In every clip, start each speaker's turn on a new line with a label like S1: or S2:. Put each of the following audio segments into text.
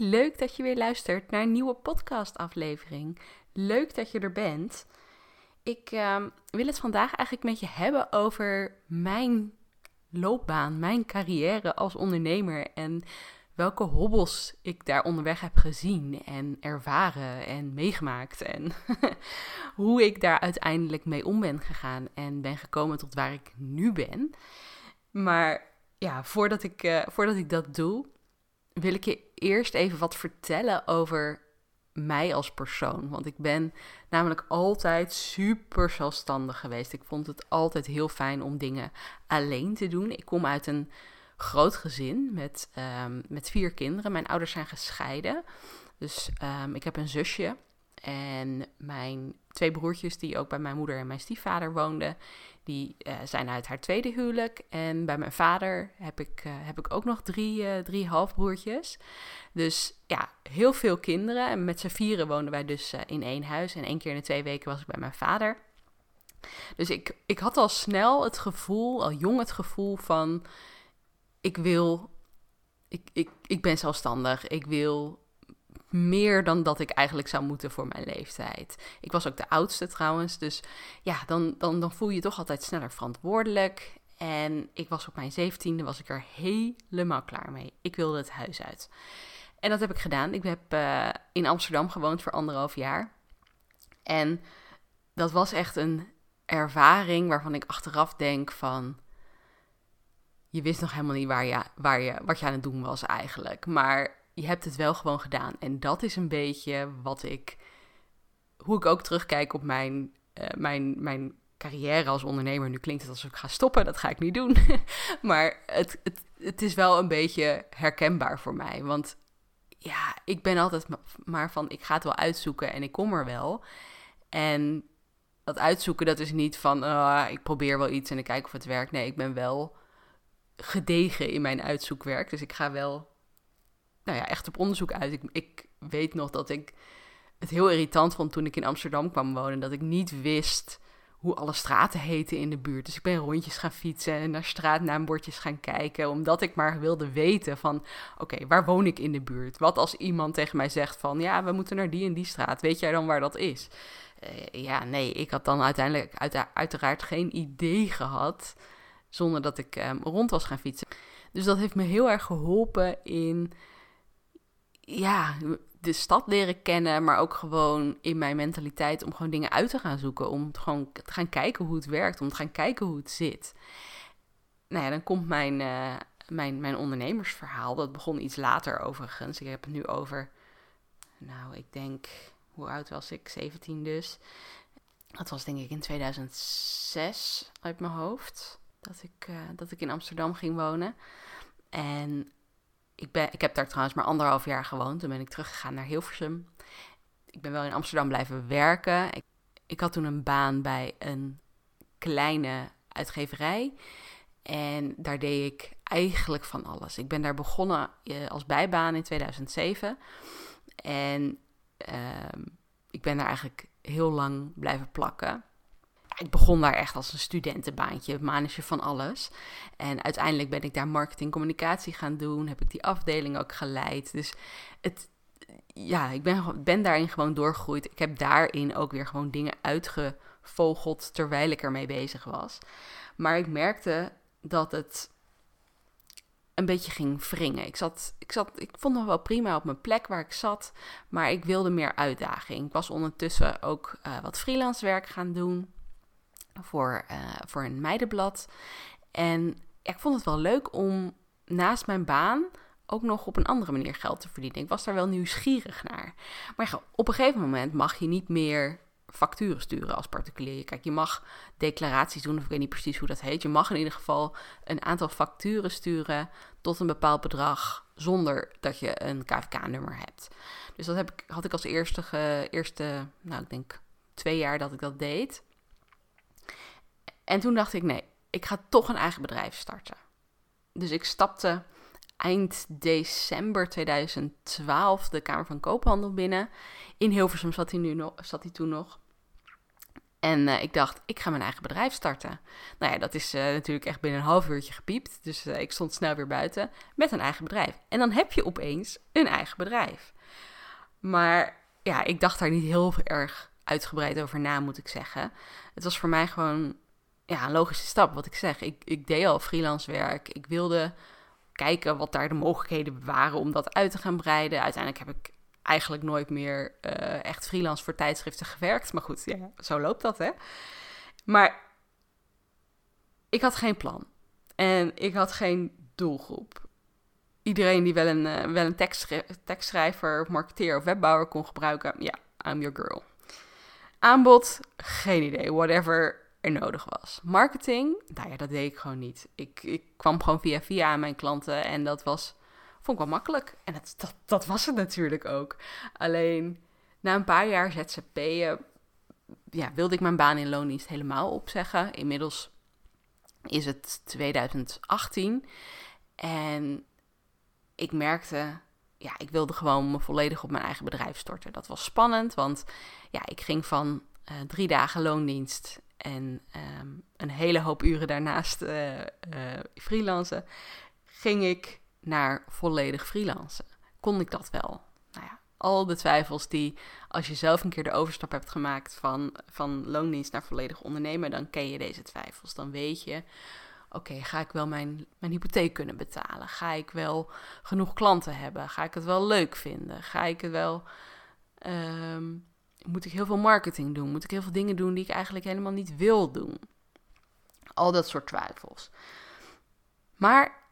S1: Leuk dat je weer luistert naar een nieuwe podcastaflevering. Leuk dat je er bent. Ik ehm, wil het vandaag eigenlijk met je hebben over mijn loopbaan, mijn carrière als ondernemer en welke hobbels ik daar onderweg heb gezien en ervaren en meegemaakt en hoe ik daar uiteindelijk mee om ben gegaan en ben gekomen tot waar ik nu ben. Maar ja, voordat ik, uh, voordat ik dat doe, wil ik je eerst even wat vertellen over mij als persoon. Want ik ben namelijk altijd super zelfstandig geweest. Ik vond het altijd heel fijn om dingen alleen te doen. Ik kom uit een groot gezin met, um, met vier kinderen. Mijn ouders zijn gescheiden. Dus um, ik heb een zusje en mijn twee broertjes die ook bij mijn moeder en mijn stiefvader woonden, die uh, zijn uit haar tweede huwelijk. En bij mijn vader heb ik, uh, heb ik ook nog drie, uh, drie halfbroertjes. Dus ja, heel veel kinderen. En met z'n vieren woonden wij dus in één huis. En één keer in de twee weken was ik bij mijn vader. Dus ik, ik had al snel het gevoel, al jong het gevoel van... Ik wil... Ik, ik, ik ben zelfstandig. Ik wil meer dan dat ik eigenlijk zou moeten voor mijn leeftijd. Ik was ook de oudste trouwens, dus ja, dan, dan, dan voel je je toch altijd sneller verantwoordelijk. En ik was op mijn zeventiende, was ik er helemaal klaar mee. Ik wilde het huis uit. En dat heb ik gedaan. Ik heb uh, in Amsterdam gewoond voor anderhalf jaar. En dat was echt een ervaring waarvan ik achteraf denk van... Je wist nog helemaal niet waar je, waar je, wat je aan het doen was eigenlijk. Maar je hebt het wel gewoon gedaan. En dat is een beetje wat ik, hoe ik ook terugkijk op mijn, uh, mijn, mijn carrière als ondernemer. Nu klinkt het alsof ik ga stoppen, dat ga ik niet doen. maar het, het, het is wel een beetje herkenbaar voor mij. Want ja, ik ben altijd maar van, ik ga het wel uitzoeken en ik kom er wel. En dat uitzoeken, dat is niet van, uh, ik probeer wel iets en ik kijk of het werkt. Nee, ik ben wel gedegen in mijn uitzoekwerk. Dus ik ga wel nou ja, echt op onderzoek uit. Ik, ik weet nog dat ik het heel irritant vond toen ik in Amsterdam kwam wonen. Dat ik niet wist hoe alle straten heten in de buurt. Dus ik ben rondjes gaan fietsen en naar straatnaambordjes gaan kijken. Omdat ik maar wilde weten van, oké, waar woon ik in de buurt? Wat als iemand tegen mij zegt van, ja, we moeten naar die en die straat. Weet jij dan waar dat is? Uh, ja, nee, ik had dan uiteindelijk uit, uiteraard geen idee gehad. Zonder dat ik um, rond was gaan fietsen. Dus dat heeft me heel erg geholpen in ja, de stad leren kennen, maar ook gewoon in mijn mentaliteit om gewoon dingen uit te gaan zoeken. Om gewoon te gaan kijken hoe het werkt, om te gaan kijken hoe het zit. Nou ja, dan komt mijn, uh, mijn, mijn ondernemersverhaal. Dat begon iets later overigens. Ik heb het nu over, nou, ik denk, hoe oud was ik? 17 dus. Dat was denk ik in 2006 uit mijn hoofd. Dat ik, uh, dat ik in Amsterdam ging wonen. En ik, ben, ik heb daar trouwens maar anderhalf jaar gewoond. Toen ben ik teruggegaan naar Hilversum. Ik ben wel in Amsterdam blijven werken. Ik, ik had toen een baan bij een kleine uitgeverij. En daar deed ik eigenlijk van alles. Ik ben daar begonnen uh, als bijbaan in 2007. En uh, ik ben daar eigenlijk heel lang blijven plakken ik begon daar echt als een studentenbaantje, manager van alles. En uiteindelijk ben ik daar marketing communicatie gaan doen. Heb ik die afdeling ook geleid. Dus het, ja, ik ben, ben daarin gewoon doorgegroeid. Ik heb daarin ook weer gewoon dingen uitgevogeld terwijl ik ermee bezig was. Maar ik merkte dat het een beetje ging wringen. Ik, zat, ik, zat, ik vond nog wel prima op mijn plek waar ik zat, maar ik wilde meer uitdaging. Ik was ondertussen ook uh, wat freelance werk gaan doen voor, uh, voor een meidenblad. En ja, ik vond het wel leuk om naast mijn baan ook nog op een andere manier geld te verdienen. Ik was daar wel nieuwsgierig naar. Maar op een gegeven moment mag je niet meer facturen sturen als particulier. Kijk, je mag declaraties doen, of ik weet niet precies hoe dat heet. Je mag in ieder geval een aantal facturen sturen tot een bepaald bedrag zonder dat je een KVK-nummer hebt. Dus dat heb ik, had ik als eerste, eerste, nou ik denk twee jaar dat ik dat deed. En toen dacht ik, nee, ik ga toch een eigen bedrijf starten. Dus ik stapte eind december 2012 de Kamer van Koophandel binnen. In Hilversum zat hij, nu nog, zat hij toen nog. En ik dacht, ik ga mijn eigen bedrijf starten. Nou ja, dat is natuurlijk echt binnen een half uurtje gepiept. Dus ik stond snel weer buiten met een eigen bedrijf. En dan heb je opeens een eigen bedrijf. Maar ja, ik dacht daar niet heel erg uitgebreid over na, moet ik zeggen. Het was voor mij gewoon ja, een logische stap, wat ik zeg. Ik, ik deed al freelance werk. Ik wilde kijken wat daar de mogelijkheden waren om dat uit te gaan breiden. Uiteindelijk heb ik eigenlijk nooit meer uh, echt freelance voor tijdschriften gewerkt. Maar goed, ja, zo loopt dat, hè. Maar ik had geen plan. En ik had geen doelgroep. Iedereen die wel een, uh, wel een tekstschrijver, marketeer of webbouwer kon gebruiken, ja, I'm your girl. Aanbod, geen idee. Whatever nodig was. Marketing, nou ja, dat deed ik gewoon niet. Ik, ik kwam gewoon via via aan mijn klanten en dat was, vond ik wel makkelijk. En dat, dat, was het natuurlijk ook. Alleen na een paar jaar ZZP'en ja, wilde ik mijn baan in loondienst helemaal opzeggen. Inmiddels is het 2018 en ik merkte, ja, ik wilde gewoon me volledig op mijn eigen bedrijf storten. Dat was spannend, want ja, ik ging van uh, drie dagen loondienst en um, een hele hoop uren daarnaast uh, uh, freelancen, ging ik naar volledig freelancen. Kon ik dat wel? Nou ja, al de twijfels die, als je zelf een keer de overstap hebt gemaakt van, van loondienst naar volledig ondernemen, dan ken je deze twijfels. Dan weet je, oké, ga ik wel mijn, mijn hypotheek kunnen betalen? Ga ik wel genoeg klanten hebben? Ga ik het wel leuk vinden? Ga ik het wel... Um, moet ik heel veel marketing doen? Moet ik heel veel dingen doen die ik eigenlijk helemaal niet wil doen? Al dat soort twijfels. Maar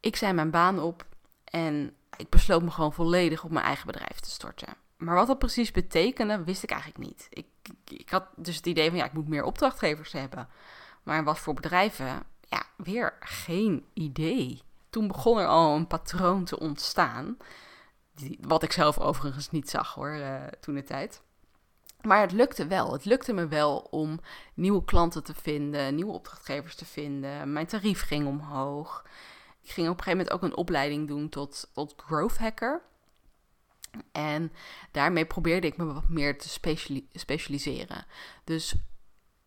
S1: ik zei mijn baan op en ik besloot me gewoon volledig op mijn eigen bedrijf te storten. Maar wat dat precies betekende, wist ik eigenlijk niet. Ik, ik had dus het idee van ja, ik moet meer opdrachtgevers hebben. Maar wat voor bedrijven? Ja, weer geen idee. Toen begon er al een patroon te ontstaan. Wat ik zelf overigens niet zag hoor, uh, toen de tijd. Maar het lukte wel. Het lukte me wel om nieuwe klanten te vinden, nieuwe opdrachtgevers te vinden. Mijn tarief ging omhoog. Ik ging op een gegeven moment ook een opleiding doen tot, tot growth hacker. En daarmee probeerde ik me wat meer te specialiseren. Dus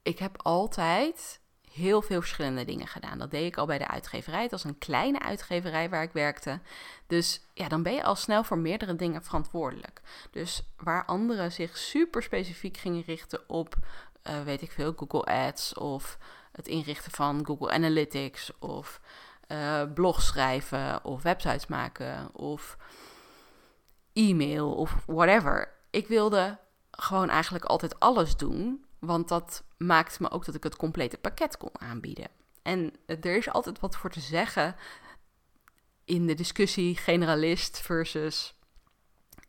S1: ik heb altijd heel veel verschillende dingen gedaan. Dat deed ik al bij de uitgeverij. Het was een kleine uitgeverij waar ik werkte. Dus ja, dan ben je al snel voor meerdere dingen verantwoordelijk. Dus waar anderen zich super specifiek gingen richten op, uh, weet ik veel, Google Ads of het inrichten van Google Analytics of uh, schrijven of websites maken of e-mail of whatever. Ik wilde gewoon eigenlijk altijd alles doen want dat maakt me ook dat ik het complete pakket kon aanbieden. En er is altijd wat voor te zeggen in de discussie generalist versus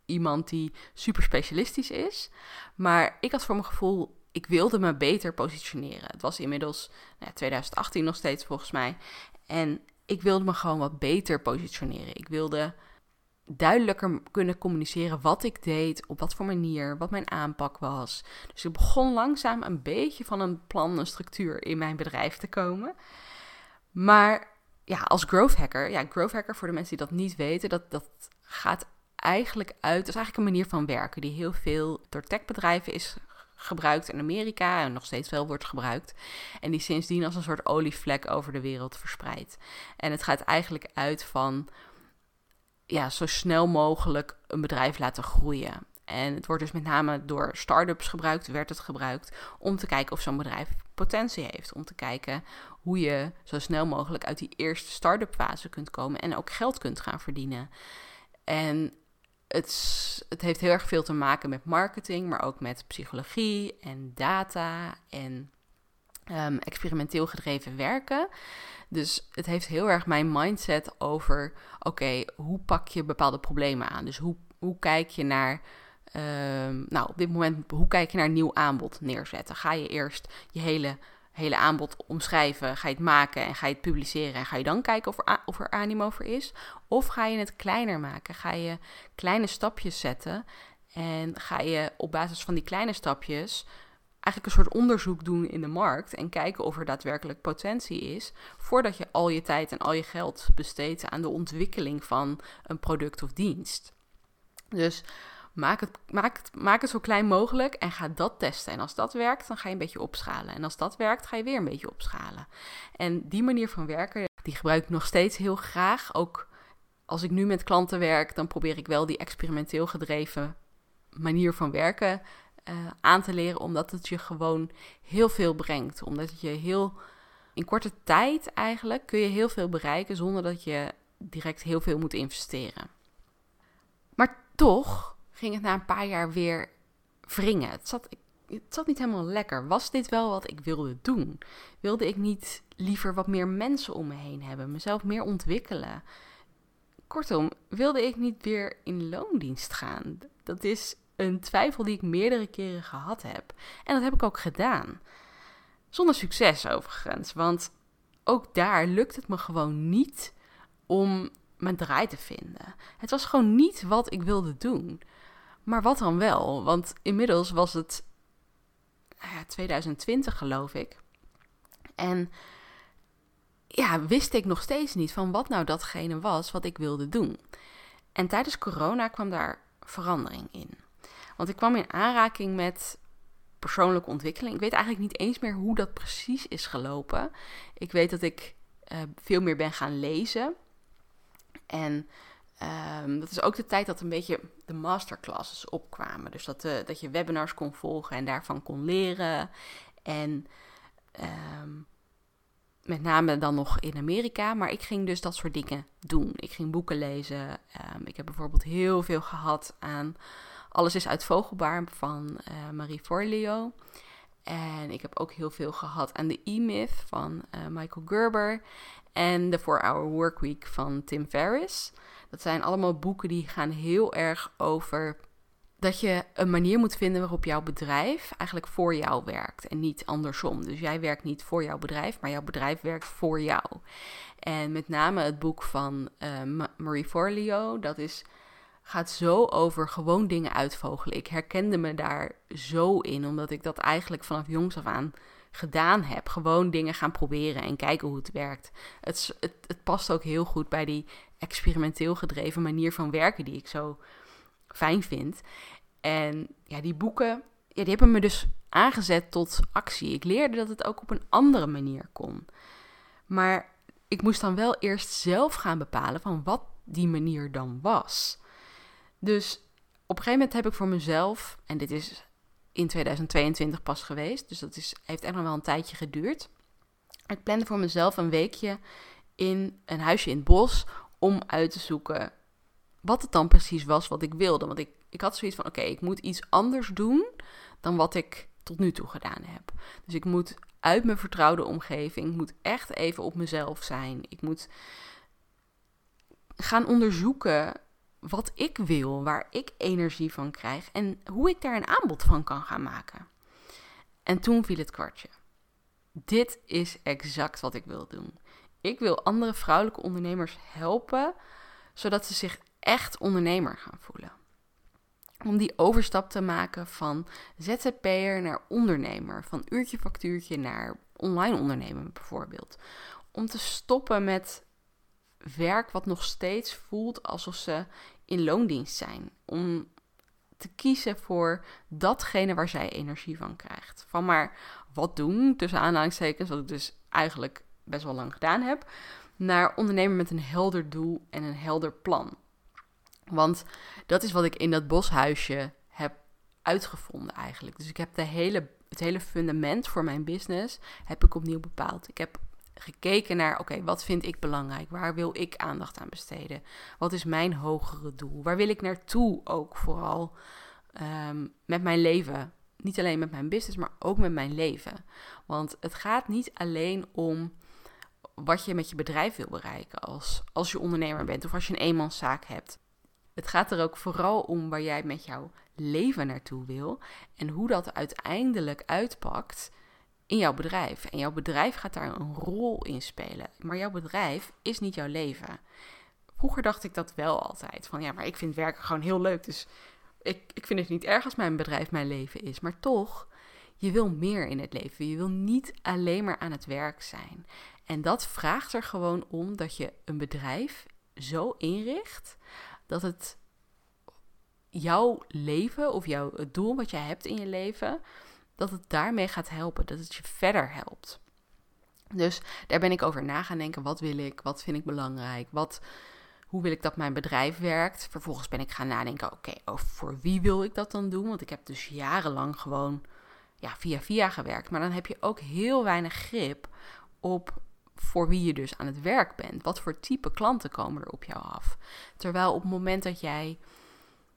S1: iemand die super specialistisch is. Maar ik had voor mijn gevoel, ik wilde me beter positioneren. Het was inmiddels nou ja, 2018 nog steeds volgens mij. En ik wilde me gewoon wat beter positioneren. Ik wilde duidelijker kunnen communiceren wat ik deed, op wat voor manier, wat mijn aanpak was. Dus ik begon langzaam een beetje van een plan, een structuur in mijn bedrijf te komen. Maar ja, als growth hacker, ja, growth hacker voor de mensen die dat niet weten, dat, dat gaat eigenlijk uit, dat is eigenlijk een manier van werken die heel veel door techbedrijven is gebruikt in Amerika en nog steeds wel wordt gebruikt. En die sindsdien als een soort olievlek over de wereld verspreidt. En het gaat eigenlijk uit van ja, zo snel mogelijk een bedrijf laten groeien. En het wordt dus met name door start-ups gebruikt, werd het gebruikt, om te kijken of zo'n bedrijf potentie heeft. Om te kijken hoe je zo snel mogelijk uit die eerste start-up fase kunt komen en ook geld kunt gaan verdienen. En het, het heeft heel erg veel te maken met marketing, maar ook met psychologie en data en um, experimenteel gedreven werken. Dus het heeft heel erg mijn mindset over: oké, hoe pak je bepaalde problemen aan? Dus hoe, hoe kijk je naar. Um, nou, op dit moment, hoe kijk je naar nieuw aanbod neerzetten? Ga je eerst je hele, hele aanbod omschrijven, ga je het maken en ga je het publiceren en ga je dan kijken of er, of er animo voor is? Of ga je het kleiner maken? Ga je kleine stapjes zetten en ga je op basis van die kleine stapjes eigenlijk een soort onderzoek doen in de markt en kijken of er daadwerkelijk potentie is, voordat je al je tijd en al je geld besteedt aan de ontwikkeling van een product of dienst. Dus Maak het, maak, het, maak het zo klein mogelijk en ga dat testen. En als dat werkt, dan ga je een beetje opschalen. En als dat werkt, ga je weer een beetje opschalen. En die manier van werken, die gebruik ik nog steeds heel graag. Ook als ik nu met klanten werk, dan probeer ik wel die experimenteel gedreven manier van werken uh, aan te leren, omdat het je gewoon heel veel brengt. Omdat je heel in korte tijd eigenlijk kun je heel veel bereiken zonder dat je direct heel veel moet investeren. Maar toch ging het na een paar jaar weer wringen. Het zat, het zat niet helemaal lekker. Was dit wel wat ik wilde doen? Wilde ik niet liever wat meer mensen om me heen hebben, mezelf meer ontwikkelen? Kortom, wilde ik niet weer in loondienst gaan? Dat is een twijfel die ik meerdere keren gehad heb. En dat heb ik ook gedaan. Zonder succes overigens, want ook daar lukt het me gewoon niet om mijn draai te vinden. Het was gewoon niet wat ik wilde doen. Maar wat dan wel? Want inmiddels was het 2020 nou geloof ik. En ja, wist ik nog steeds niet van wat nou datgene was wat ik wilde doen. En tijdens corona kwam daar verandering in. Want ik kwam in aanraking met persoonlijke ontwikkeling. Ik weet eigenlijk niet eens meer hoe dat precies is gelopen. Ik weet dat ik uh, veel meer ben gaan lezen. En um, dat is ook de tijd dat een beetje de masterclasses opkwamen. Dus dat, uh, dat je webinars kon volgen en daarvan kon leren. En um, met name dan nog in Amerika. Maar ik ging dus dat soort dingen doen. Ik ging boeken lezen. Um, ik heb bijvoorbeeld heel veel gehad aan alles is uit Vogelbaar van uh, Marie Forleo. En ik heb ook heel veel gehad aan de E-Myth van uh, Michael Gerber. En de 4-Hour Workweek van Tim Ferriss. Dat zijn allemaal boeken die gaan heel erg over dat je een manier moet vinden waarop jouw bedrijf eigenlijk voor jou werkt en niet andersom. Dus jij werkt niet voor jouw bedrijf, maar jouw bedrijf werkt voor jou. En met name het boek van uh, Marie Forleo, dat is gaat zo over gewoon dingen uitvogelen. Ik herkende me daar zo in, omdat ik dat eigenlijk vanaf jongs af aan gedaan heb. Gewoon dingen gaan proberen en kijken hoe het werkt. Het, het, het past ook heel goed bij die experimenteel gedreven manier van werken die ik zo fijn vind. En ja, die boeken, die hebben me dus aangezet tot actie. Ik leerde dat het ook op een andere manier kon. Maar ik moest dan wel eerst zelf gaan bepalen van wat die manier dan was. Dus op een gegeven moment heb ik voor mezelf, en dit is in 2022 pas geweest, dus dat is, heeft echt nog wel een tijdje geduurd. Ik plande voor mezelf een weekje in een huisje in het bos om uit te zoeken wat het dan precies was wat ik wilde. Want ik, ik had zoiets van: oké, ik moet iets anders doen dan wat ik tot nu toe gedaan heb. Dus ik moet uit mijn vertrouwde omgeving, ik moet echt even op mezelf zijn. Ik moet gaan onderzoeken wat ik wil, waar ik energie van krijg en hoe ik daar een aanbod van kan gaan maken. En toen viel het kwartje. Dit is exact wat ik wil doen. Ik wil andere vrouwelijke ondernemers helpen, zodat ze zich echt ondernemer gaan voelen. Om die overstap te maken van ZZP'er naar ondernemer, van uurtje factuurtje naar online ondernemen bijvoorbeeld. Om te stoppen met werk wat nog steeds voelt alsof ze in loondienst zijn. Om te kiezen voor datgene waar zij energie van krijgt. Van maar wat doen, tussen aanhalingstekens, wat ik dus eigenlijk best wel lang gedaan heb, naar ondernemen met een helder doel en een helder plan. Want dat is wat ik in dat boshuisje heb uitgevonden eigenlijk. Dus ik heb de hele, het hele fundament voor mijn business heb ik opnieuw bepaald. Ik heb gekeken naar, oké, wat vind ik belangrijk? Waar wil ik aandacht aan besteden? Wat is mijn hogere doel? Waar wil ik naartoe ook vooral um, met mijn leven? Niet alleen met mijn business, maar ook met mijn leven. Want het gaat niet alleen om wat je met je bedrijf wil bereiken als, als je ondernemer bent of als je een eenmanszaak hebt. Het gaat er ook vooral om waar jij met jouw leven naartoe wil en hoe dat uiteindelijk uitpakt in jouw bedrijf. En jouw bedrijf gaat daar een rol in spelen. Maar jouw bedrijf is niet jouw leven. Vroeger dacht ik dat wel altijd. Van ja, maar ik vind werken gewoon heel leuk. Dus ik, ik vind het niet erg als mijn bedrijf mijn leven is. Maar toch, je wil meer in het leven. Je wil niet alleen maar aan het werk zijn. En dat vraagt er gewoon om dat je een bedrijf zo inricht dat het jouw leven of jouw, het doel wat jij hebt in je leven, dat het daarmee gaat helpen, dat het je verder helpt. Dus daar ben ik over na gaan denken. Wat wil ik? Wat vind ik belangrijk? Wat, hoe wil ik dat mijn bedrijf werkt? Vervolgens ben ik gaan nadenken, oké, over voor wie wil ik dat dan doen? Want ik heb dus jarenlang gewoon ja, via via gewerkt. Maar dan heb je ook heel weinig grip op voor wie je dus aan het werk bent. Wat voor type klanten komen er op jou af? Terwijl op het moment dat jij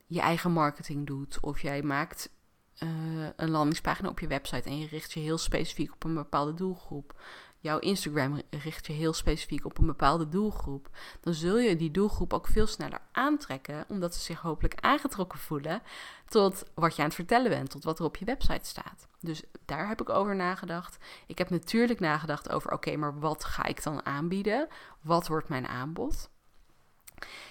S1: je eigen marketing doet of jij maakt uh, een landingspagina op je website en je richt je heel specifiek op een bepaalde doelgroep. Jouw Instagram richt je heel specifiek op een bepaalde doelgroep. Dan zul je die doelgroep ook veel sneller aantrekken, omdat ze zich hopelijk aangetrokken voelen tot wat je aan het vertellen bent, tot wat er op je website staat. Dus daar heb ik over nagedacht. Ik heb natuurlijk nagedacht over: oké, maar wat ga ik dan aanbieden? Wat wordt mijn aanbod?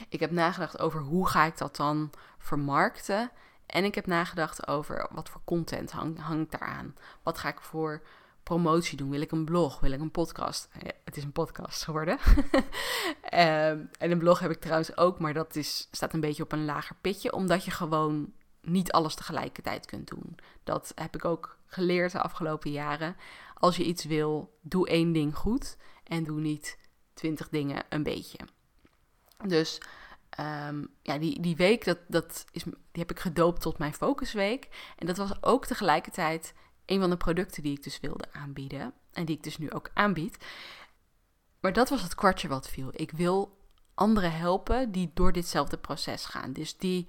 S1: Ik heb nagedacht over hoe ga ik dat dan vermarkten. En ik heb nagedacht over wat voor content hang, hangt daaraan. Wat ga ik voor promotie doen? Wil ik een blog? Wil ik een podcast? Ja, het is een podcast geworden. Ehm, en een blog heb ik trouwens ook, maar dat is, staat een beetje op een lager pitje, omdat je gewoon niet alles tegelijkertijd kunt doen. Dat heb ik ook geleerd de afgelopen jaren. Als je iets wil, doe één ding goed en doe niet twintig dingen een beetje. Dus Ehm, ja, die, die week, dat, dat is, die heb ik gedoopt tot mijn focusweek. En dat was ook tegelijkertijd een van de producten die ik dus wilde aanbieden. En die ik dus nu ook aanbied. Maar dat was het kwartje wat viel. Ik wil anderen helpen die door ditzelfde proces gaan. Dus die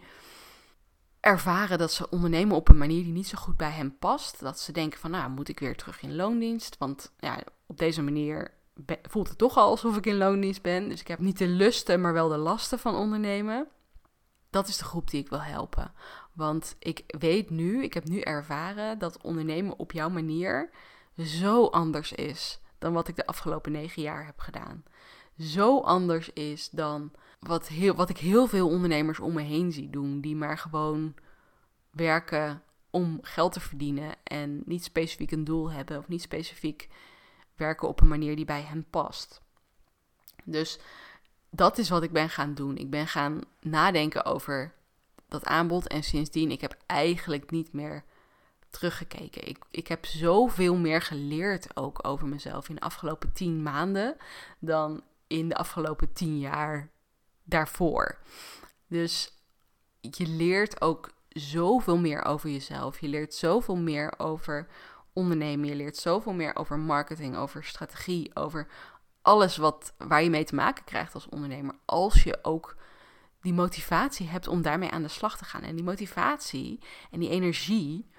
S1: ervaren dat ze ondernemen op een manier die niet zo goed bij hen past. Dat ze denken van, nou, moet ik weer terug in loondienst? Want ja, op deze manier voelt het toch al alsof ik in loondienst ben. Dus ik heb niet de lusten, maar wel de lasten van ondernemen. Dat is de groep die ik wil helpen. Want ik weet nu, ik heb nu ervaren dat ondernemen op jouw manier zo anders is dan wat ik de afgelopen negen jaar heb gedaan. Zo anders is dan wat, heel, wat ik heel veel ondernemers om me heen zie doen, die maar gewoon werken om geld te verdienen en niet specifiek een doel hebben of niet specifiek werken op een manier die bij hen past. Dus dat is wat ik ben gaan doen. Ik ben gaan nadenken over dat aanbod en sindsdien ik heb eigenlijk niet meer teruggekeken. Ik, ik heb zoveel meer geleerd ook over mezelf in de afgelopen tien maanden dan in de afgelopen tien jaar daarvoor. Dus je leert ook zoveel meer over jezelf. Je leert zoveel meer over ondernemen. Je leert zoveel meer over marketing, over strategie, over alles wat, waar je mee te maken krijgt als ondernemer. Als je ook die motivatie hebt om daarmee aan de slag te gaan. En die motivatie en die energie.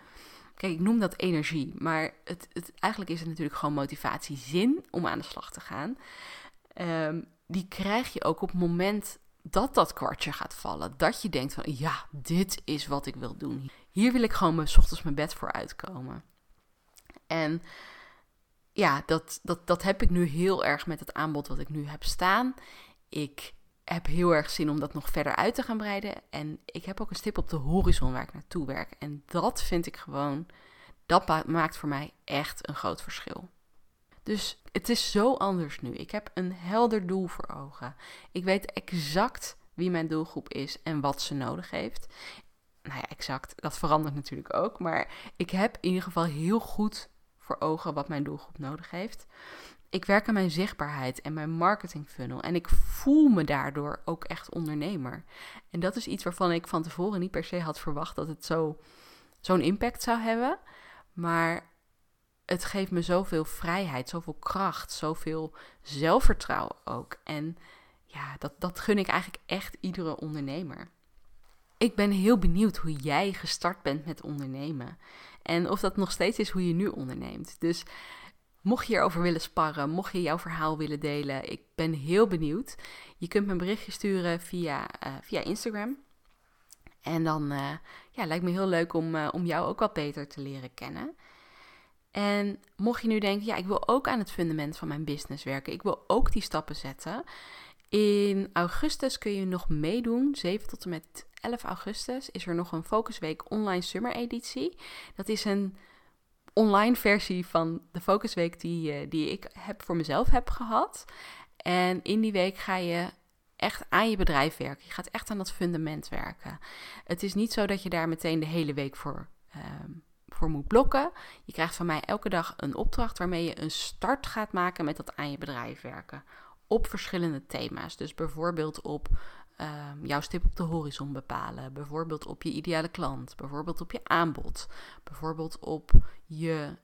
S1: Kijk, ik noem dat energie, maar het, het, eigenlijk is het natuurlijk gewoon motivatie, zin om aan de slag te gaan. Ehm, die krijg je ook op het moment dat dat kwartje gaat vallen. Dat je denkt van, ja, dit is wat ik wil doen. Hier wil ik gewoon mijn ochtends mijn bed voor uitkomen. En ja, dat, dat, dat heb ik nu heel erg met het aanbod wat ik nu heb staan. Ik heb heel erg zin om dat nog verder uit te gaan breiden. En ik heb ook een stip op de horizon waar ik naartoe werk. En dat vind ik gewoon, dat maakt voor mij echt een groot verschil. Dus het is zo anders nu. Ik heb een helder doel voor ogen. Ik weet exact wie mijn doelgroep is en wat ze nodig heeft. Nou ja, exact. Dat verandert natuurlijk ook. Maar ik heb in ieder geval heel goed voor ogen wat mijn doelgroep nodig heeft. Ik werk aan mijn zichtbaarheid en mijn marketing funnel. En ik voel me daardoor ook echt ondernemer. En dat is iets waarvan ik van tevoren niet per se had verwacht dat het zo, zo'n impact zou hebben. Maar het geeft me zoveel vrijheid, zoveel kracht, zoveel zelfvertrouwen ook. En ja, dat, dat gun ik eigenlijk echt iedere ondernemer. Ik ben heel benieuwd hoe jij gestart bent met ondernemen. En of dat nog steeds is hoe je nu onderneemt. Dus mocht je hierover willen sparren, mocht je jouw verhaal willen delen, ik ben heel benieuwd. Je kunt me een berichtje sturen via, uh, via Instagram. En dan uh, ja, lijkt me heel leuk om, uh, om jou ook wat beter te leren kennen. En mocht je nu denken, ja, ik wil ook aan het fundament van mijn business werken. Ik wil ook die stappen zetten. In augustus kun je nog meedoen. 7 tot en met 11 augustus is er nog een Focusweek online summer editie. Dat is een online versie van de Focusweek die, uh, die ik heb voor mezelf heb gehad. En in die week ga je echt aan je bedrijf werken. Je gaat echt aan dat fundament werken. Het is niet zo dat je daar meteen de hele week voor, ehm, voor moet blokken. Je krijgt van mij elke dag een opdracht waarmee je een start gaat maken met dat aan je bedrijf werken. Op verschillende thema's. Dus bijvoorbeeld op um, jouw stip op de horizon bepalen. Bijvoorbeeld op je ideale klant. Bijvoorbeeld op je aanbod. Bijvoorbeeld op je,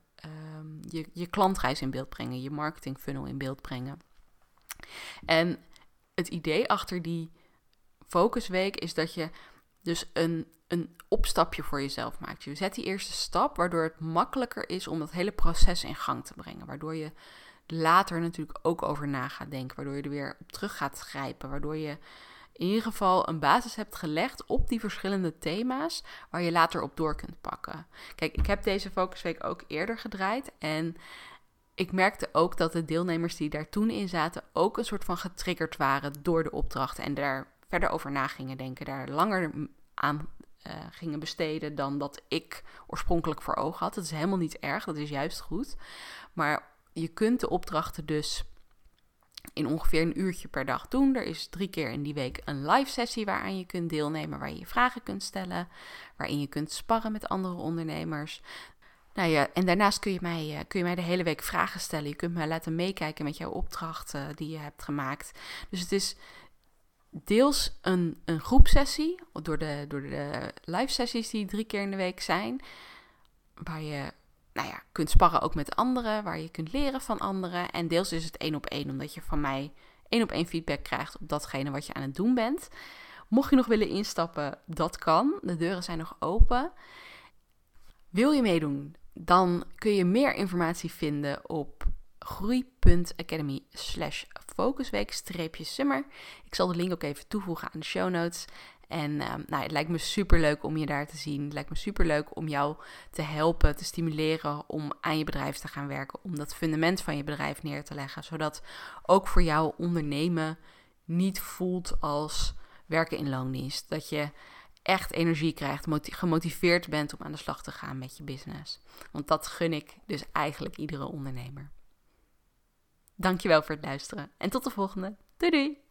S1: um, je, je klantreis in beeld brengen. Je marketing funnel in beeld brengen. En het idee achter die focusweek is dat je dus een, een opstapje voor jezelf maakt. Je zet die eerste stap, waardoor het makkelijker is om dat hele proces in gang te brengen. Waardoor je later natuurlijk ook over na gaat denken. Waardoor je er weer op terug gaat grijpen. Waardoor je in ieder geval een basis hebt gelegd op die verschillende thema's waar je later op door kunt pakken. Kijk, ik heb deze focusweek ook eerder gedraaid en ik merkte ook dat de deelnemers die daar toen in zaten ook een soort van getriggerd waren door de opdrachten en daar verder over na gingen denken, daar langer aan uh, gingen besteden dan dat ik oorspronkelijk voor ogen had. Dat is helemaal niet erg, dat is juist goed. Maar je kunt de opdrachten dus in ongeveer een uurtje per dag doen. Er is drie keer in die week een live sessie waaraan je kunt deelnemen, waar je je vragen kunt stellen, waarin je kunt sparren met andere ondernemers. Nou ja, en daarnaast kun je, mij, eh, kun je mij de hele week vragen stellen. Je kunt mij laten meekijken met jouw opdrachten die je hebt gemaakt. Dus het is deels een, een groepsessie, door de, door de live sessies die drie keer in de week zijn, waar je nou ja, kunt sparren ook met anderen, waar je kunt leren van anderen. En deels is het één op één, omdat je van mij één op één feedback krijgt op datgene wat je aan het doen bent. Mocht je nog willen instappen, dat kan. De deuren zijn nog open. Wil je meedoen? Dan kun je meer informatie vinden op groei.academy slash focusweek-summer. Ik zal de link ook even toevoegen aan de show notes. En ehm, nou, het lijkt me super leuk om je daar te zien. Het lijkt me super leuk om jou te helpen, te stimuleren om aan je bedrijf te gaan werken. Om dat fundament van je bedrijf neer te leggen. Zodat ook voor jou ondernemen niet voelt als werken in loondienst. Dat je echt energie krijgt, gemotiveerd bent om aan de slag te gaan met je business. Want dat gun ik dus eigenlijk iedere ondernemer. Dankjewel voor het luisteren en tot de volgende. Doei doei!